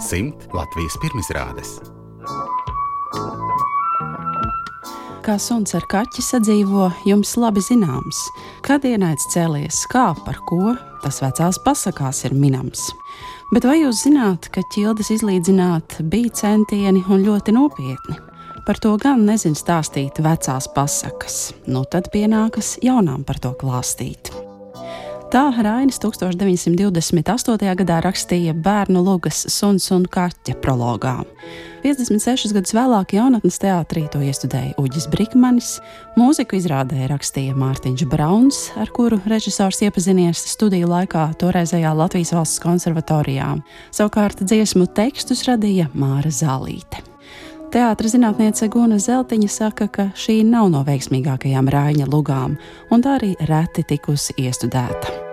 Simt Latvijas pirmizrādes. Kā suns ar kaķi sadzīvo, jums labi zināms. Kad ienaidz cēlies, kā par ko, tas vecās pasakās ir minams. Bet vai jūs zināt, ka ķildes izlīdzināt bija centieni un ļoti nopietni? Par to gan nezinu stāstīt vecās pasakas, nu tad pienākas jaunām par to klāstīt. Tā Rainis 1928. gadā rakstīja bērnu lugas suns un kaķa prologā. 56 gadus vēlāk jaunatnes teātrī to iestudēja Uģis Brikmanis, mūziku izrādē rakstīja Mārtiņš Brauns, ar kuru režisors iepazinies studiju laikā toreizējā Latvijas valsts konservatorijā. Savukārt dziesmu tekstus radīja Māra Zālīte. Teātris zinātniece Guna Zeltiņa saka, ka šī nav no veiksmīgākajām Rāņa lugām, un tā arī reti tikusi iestudēta.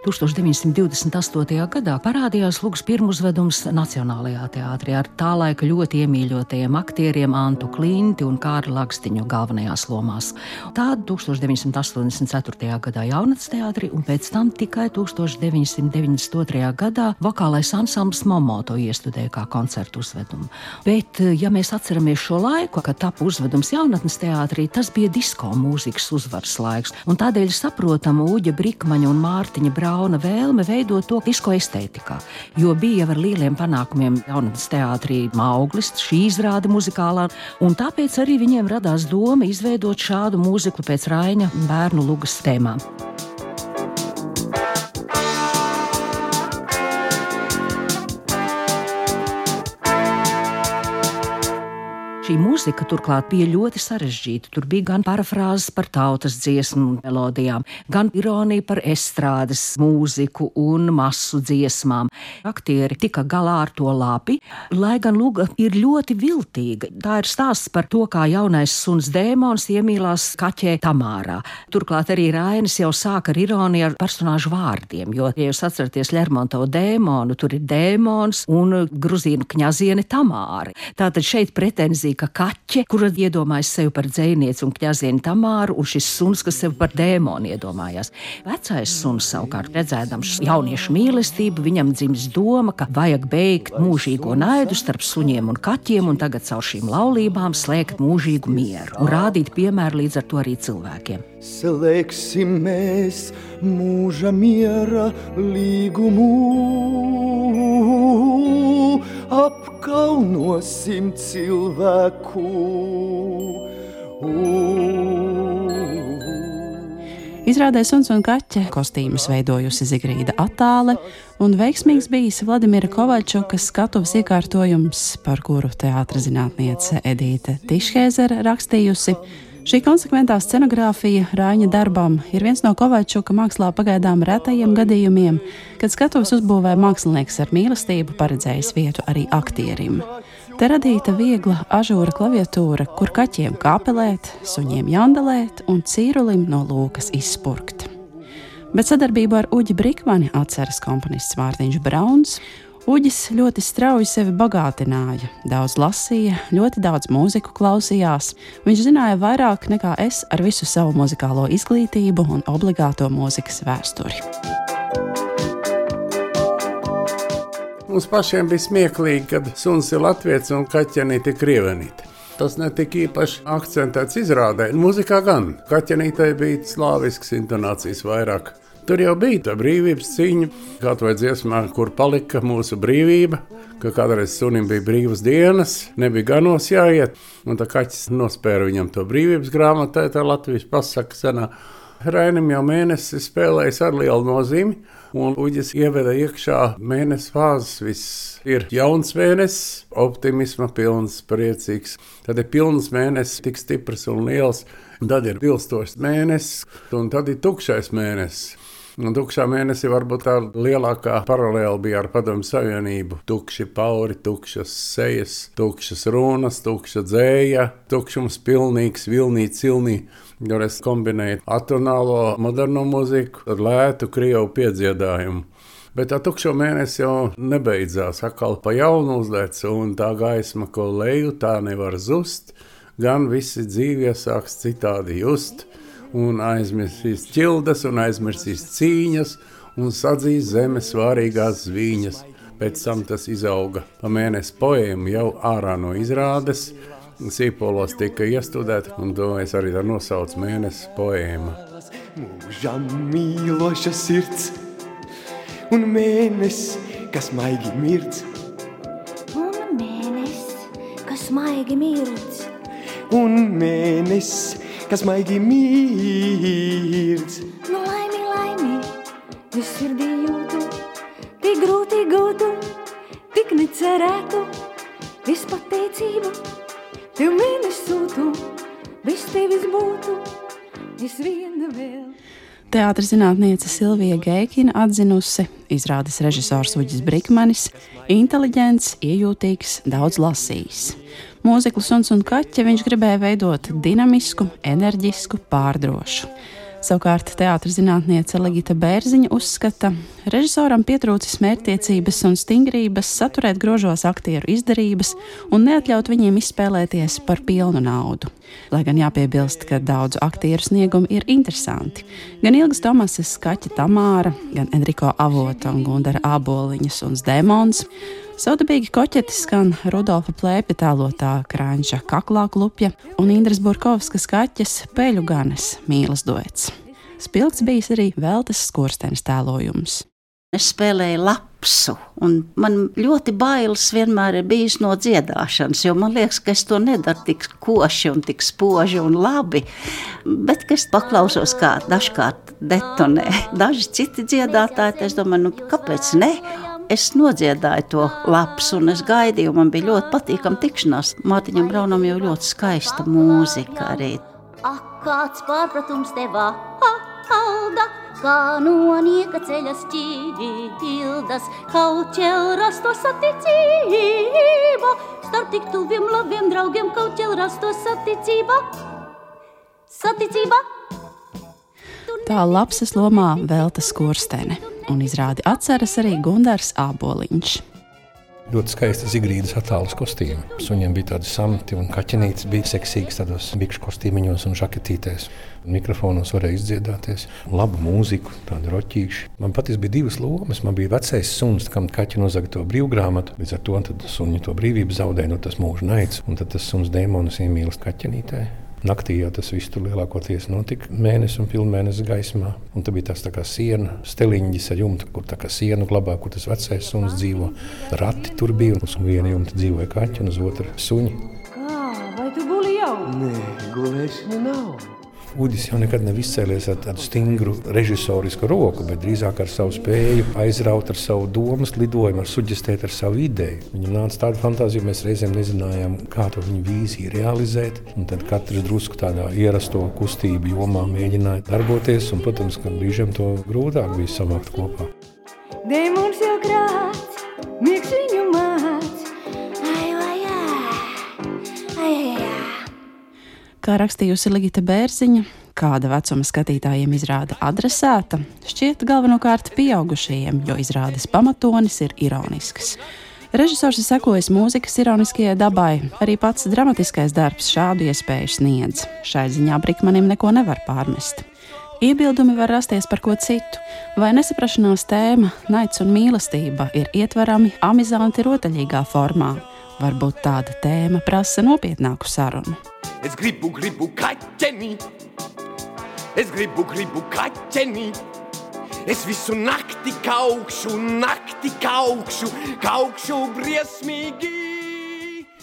1928. gadā parādījās Lūks pirmuzvedums Nacionālajā teātrī ar tā laika ļoti iemīļotajiem aktieriem Antu Klinti un Kārli Lakstiņu galvenajās lomās. Tāda 1984. gadā Jaunats teātrī un pēc tam tikai 1992. gadā vokālais ansambls Momo to iestudēja kā koncertu uzvedumu. Bet, ja mēs atceramies šo laiku, kad tapu uzvedums jaunatnes teātrī, tas bija disko mūzikas uzvaras laiks, un tādēļ saprotam Uģa Brikmaņa un Mārtiņa Brāļa Brauna vēlme veidot to disko estētikā, jo bija jau ar lieliem panākumiem jaunatnes teātrī Mauglis, šī izrāde muzikālā, un tāpēc arī viņiem radās doma izveidot šādu mūziku pēc Raina bērnu lugas tēmām. Šī mūzika turklāt bija ļoti sarežģīta. Tur bija gan parafrāzes par tautas dziesmu melodijām, gan ironija par estrādes mūziku un masu dziesmām. Aktieri tika galā ar to labi, lai gan Lūga ir ļoti viltīga. Tā ir stāsts par to, kā jaunais suns dēmons iemīlās kaķē Tamārā. Turklāt arī Rainis jau sāk ar ironiju ar personāžu vārdiem, jo, ja jūs atceraties Lermontovu dēmonu, tur ir dēmons un gruzīnu kņaziene Tamāri. Tātad šeit pretenzija, ka kaķe, kura iedomājas sevi par dzēnieci un kņazienu Tamāru, un šis suns, kas sevi par dēmonu iedomājās. Vecais suns savukārt redzēdams jauniešu mīlestību, viņam dzims doma, ka vajag beigt mūžīgo naidu starp suņiem un kaķiem, un tagad caur šīm laulībām slēgt mūžīgu mieru un rādīt piemēru līdz ar to arī cilvēkiem. Slēgsim mēs mūža miera līgumu apkaunosim cilvēku. Izrādē suns un kaķa kostīmus veidojusi Zigrīda Atāle, un veiksmīgs bijis Vladimira Kovaļčukas skatuves iekārtojums, par kuru teātras zinātniece Edīte Tišhēzera rakstījusi. Šī konsekventā scenogrāfija Rāņa darbam ir viens no Kovačuka mākslā pagaidām retajiem gadījumiem, kad skatuves uzbūvē mākslinieks ar mīlestību paredzējis vietu arī aktierim. Te radīta viegla ažūra klaviatūra, kur kaķiem kāpelēt, suņiem jandelēt un cīrulim no lūkas izspurkt. Bet sadarbību ar Uģi Brikmani atceras komponists Mārtiņš Brauns Uģis ļoti strauji sevi bagātināja, daudz lasīja, ļoti daudz mūziku klausījās. Viņš zināja vairāk nekā es ar visu savu muzikālo izglītību un obligāto mūzikas vēsturi. Mums pašiem bija smieklīgi, kad suns ir latviečs un kaķenīte krievenīte. Tas netika īpaši akcentēts izrādē. Mūzikā gan kaķenītei bija slāvisks intonācijas vairāk. Tur jau bija tā brīvības cīņa, kā vai dziesmā, kur palika mūsu brīvība. Ka kādreiz sunim bija brīvas dienas, nebija ganos jāiet, un tā kaķis nospēra viņam to brīvības grāmatā, tā Latvijas pasaka senā. Rainim jau mēnesis spēlējis ar lielu nozīmi, un Uģis ieveda iekšā mēnesis fāzes. Viss ir jauns mēnesis, optimisma pilns, priecīgs. Tad ir pilns mēnesis, tik stiprs un liels, un tad ir pilstošs mēnesis, un tad ir tukšais mēnesis. Un tukšā mēnesī varbūt tā lielākā paralēla bija ar Padomu Savienību. Tukši pauri, tukšas sejas, tukšas runas, tukša dzēja, tukšums pilnīgs, vilnīgi, cilnīgi. Tur es kombinēju atonālo moderno mūziku ar lētu krievu piedziedājumu. Bet tā tukšo mēnesi jau nebeidzās. Atkal pa jaunu uzlēc, un tā gaisma, ko leju, tā nevar zust. Gan visi dzīvi iesāks citādi just un aizmirsīs ķildes, un aizmirsīs cīņas, un sadzīs zemes svārīgās zvīņas. Pēc tam tas izauga pa mēnesi poēmu jau ārā no izrādes. Sīpolos tika iestudēta, un to es arī nosaucu mēnesi poēmu. Mūžam mīloša sirds un mēnesis, kas maigi mirdz. Un mēnesis, kas maigi mirdz. Un mēnesis, kas maigi mirdz. Nu, laimi, laimi, es sirdī jūtu, tik grūti gūtu, tik necerētu, es pateicību, tev mēnesi sūtu, bez tevis būtu, es viena vēl. Teātris zinātniece Silvija Geikina atzinusi, izrādes režisors Uģis Brikmanis, inteliģents, iejūtīgs, daudz lasījis. Mūziklu suns un kaķi viņš gribēja veidot dinamisku, enerģisku, pārdrošu. Savukārt teātris zinātniece Ligita Bērziņa uzskata, ka režisoram pietrūcis mērķtiecības un stingrības saturēt grožos aktieru izdarības un neatļaut viņiem izspēlēties par pilnu naudu. Lai gan jāpiebilst, ka daudzu aktieru sniegumi ir interesanti. Gan Ilgas Tomasas, Kaķa Tamāra, gan Enrico Avota un Gundara Āboliņas un Zdemons. Saudabīgi koķeti skan Rudolfa Plēpja tēlotā krāņša kaklā klupja un Indras Burkovskas kaķes peļu ganes mīlas duets. Spilgts bijis arī Veltes skorstenes tēlojums. Es spēlēju lapsu, un man ļoti bailes vienmēr ir bijis no dziedāšanas, jo man liekas, ka es to nedaru tik koši un tik spoži un labi. Bet, es paklausos, kā dažkārt detonē daži citi dziedātāji, es domāju, nu, kāpēc ne? Es nodziedāju to lapas, un es gaidīju, man bija ļoti patīkama tikšanās. Mātiņam Braunam jau ļoti skaista mūzika arī. Ak, kāds pārpratums tevā halda, kā no nieka ceļas ķīvildas, kaut jau rasto saticība, starp tik tuviem labiem draugiem kaut jau rasto saticība. Saticība! Tā lapsas lomā velta skurstene un izrādi atceras arī Gunārs Āboliņš. Ļoti skaisti zigrīdas attēlus kostīmi. Suņiem bija tādi samti un kaķenītes bija seksīgas tādos bikšu kostīmiņos un žaketītēs. Mikrofonos varēja izdziedāties. Labu mūziku, tādu roķīšu. Man patiesībā bija divas lomas. Man bija vecais suns, kam kaķi nozaga to brīvgrāmatu. Līdz ar to suņi to brīvību zaudēja no nu, tas mūža naids. Un tad tas suns dēmonis iemīlst kaķenītē. Naktī jau tas viss tur lielākoties notika mēnesis un pilnmēnesis gaismā. Un tā bija tās tā kā siena, steliņģis ar jumtu, kur tā kā sienu glabā, kur tas vecais suns dzīvo. Rati tur bija, un uz viena jumta dzīvoja kaķi, un uz otru suņi. Kā, vai tu guli jau? Nē, gulēšana nav. Udis jau nekad nav izcēlies ar tādu stingru režisorisku roku, bet drīzāk ar savu spēju aizraut ar savu domas lidojumu, ar suģistēt ar savu ideju. Viņam nāca tāda fantāzija, mēs reizēm nezinājām, kā to viņa vīziju realizēt. Tad katrs drusku tādā ierasto kustību jomā mēģināja darboties, un, protams, ka brīžiem to grūtāk bija samākt kopā. Dēmons jau krāts, miegs Kā rakstījusi Ligita Bērziņa, kāda vecuma skatītājiem izrāda adresēta, šķiet galvenokārt pieaugušajiem, jo izrādes pamatonis ir ironisks. Režisors ir sekojis mūzikas ironiskajai dabai, arī pats dramatiskais darbs šādu iespēju sniedz. Šai ziņā Brīsmanim neko nevar pārmest. Iebildumi var rasties par ko citu, vai nesaprašanās tēma, naids un mīlestība ir ietverami amizanti rotaļīgā formā. Varbūt tāda tēma prasa nopietnāku sarunu. Es gribu, gribu kaķeni, es gribu, gribu kaķeni. Es visu nakti kaukšu, nakti kaukšu, kaukšu briesmīgi.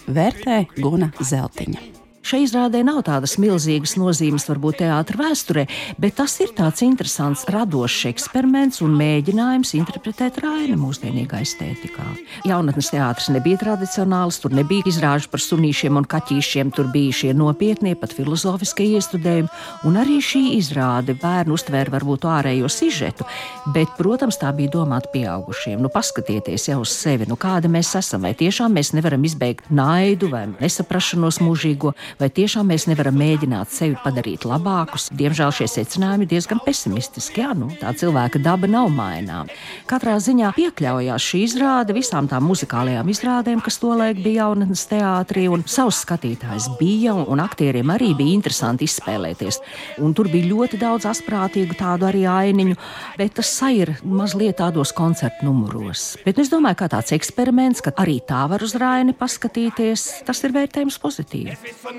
Vērtē Guna Zeltiņa. Šai izrādē nav tādas milzīgas nozīmes, varbūt teātris vēsturē, bet tas ir tāds interesants, radošs eksperiments un mēģinājums interpretēt Raina mūsdienīgā estētikā. Jaunatnes teātris nebija tradicionāls, tur nebija izrāžu par sunīšiem un kaķīšiem, tur bija šie nopietnie, pat filozofiskie iestudējumi, un arī šī izrāde bērnu uztvēra varbūt ārējo sižetu, bet, protams, tā bija domāta pieaugušiem. Nu, paskatieties jau uz sevi, nu, kāda mēs esam, vai tiešām mēs nevaram izbeigt naidu vai nesaprašanos mūžīgo, vai tiešām mēs nevaram mēģināt sevi padarīt labākus. Diemžēl šie secinājumi ir diezgan pesimistiski. Jā, nu, tā cilvēka daba nav maināma. Katrā ziņā piekļaujās šī izrāde visām tām muzikālajām izrādēm, kas tolaik bija jaunatnes teātrī, un savs skatītājs bija, un, aktieriem arī bija interesanti izspēlēties. Un tur bija ļoti daudz asprātīgu tādu arī ainiņu, bet tas ir mazliet tādos koncertu numuros. Bet es domāju, ka tāds eksperiments, ka arī tā var uz rāini paskatīties, tas ir vērtējums pozitīvi.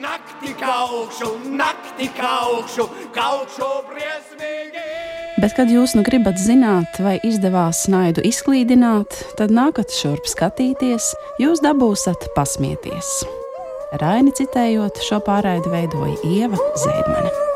Nakti kaukšu, nakti kaukšu, kaukšu briesmīgi. Bet, kad jūs nu gribat zināt, vai izdevās naidu izklīdināt, tad nākat šurp skatīties, jūs dabūsat pasmieties. Raini citējot, šo pārraidi veidoja Ieva Zēdmane.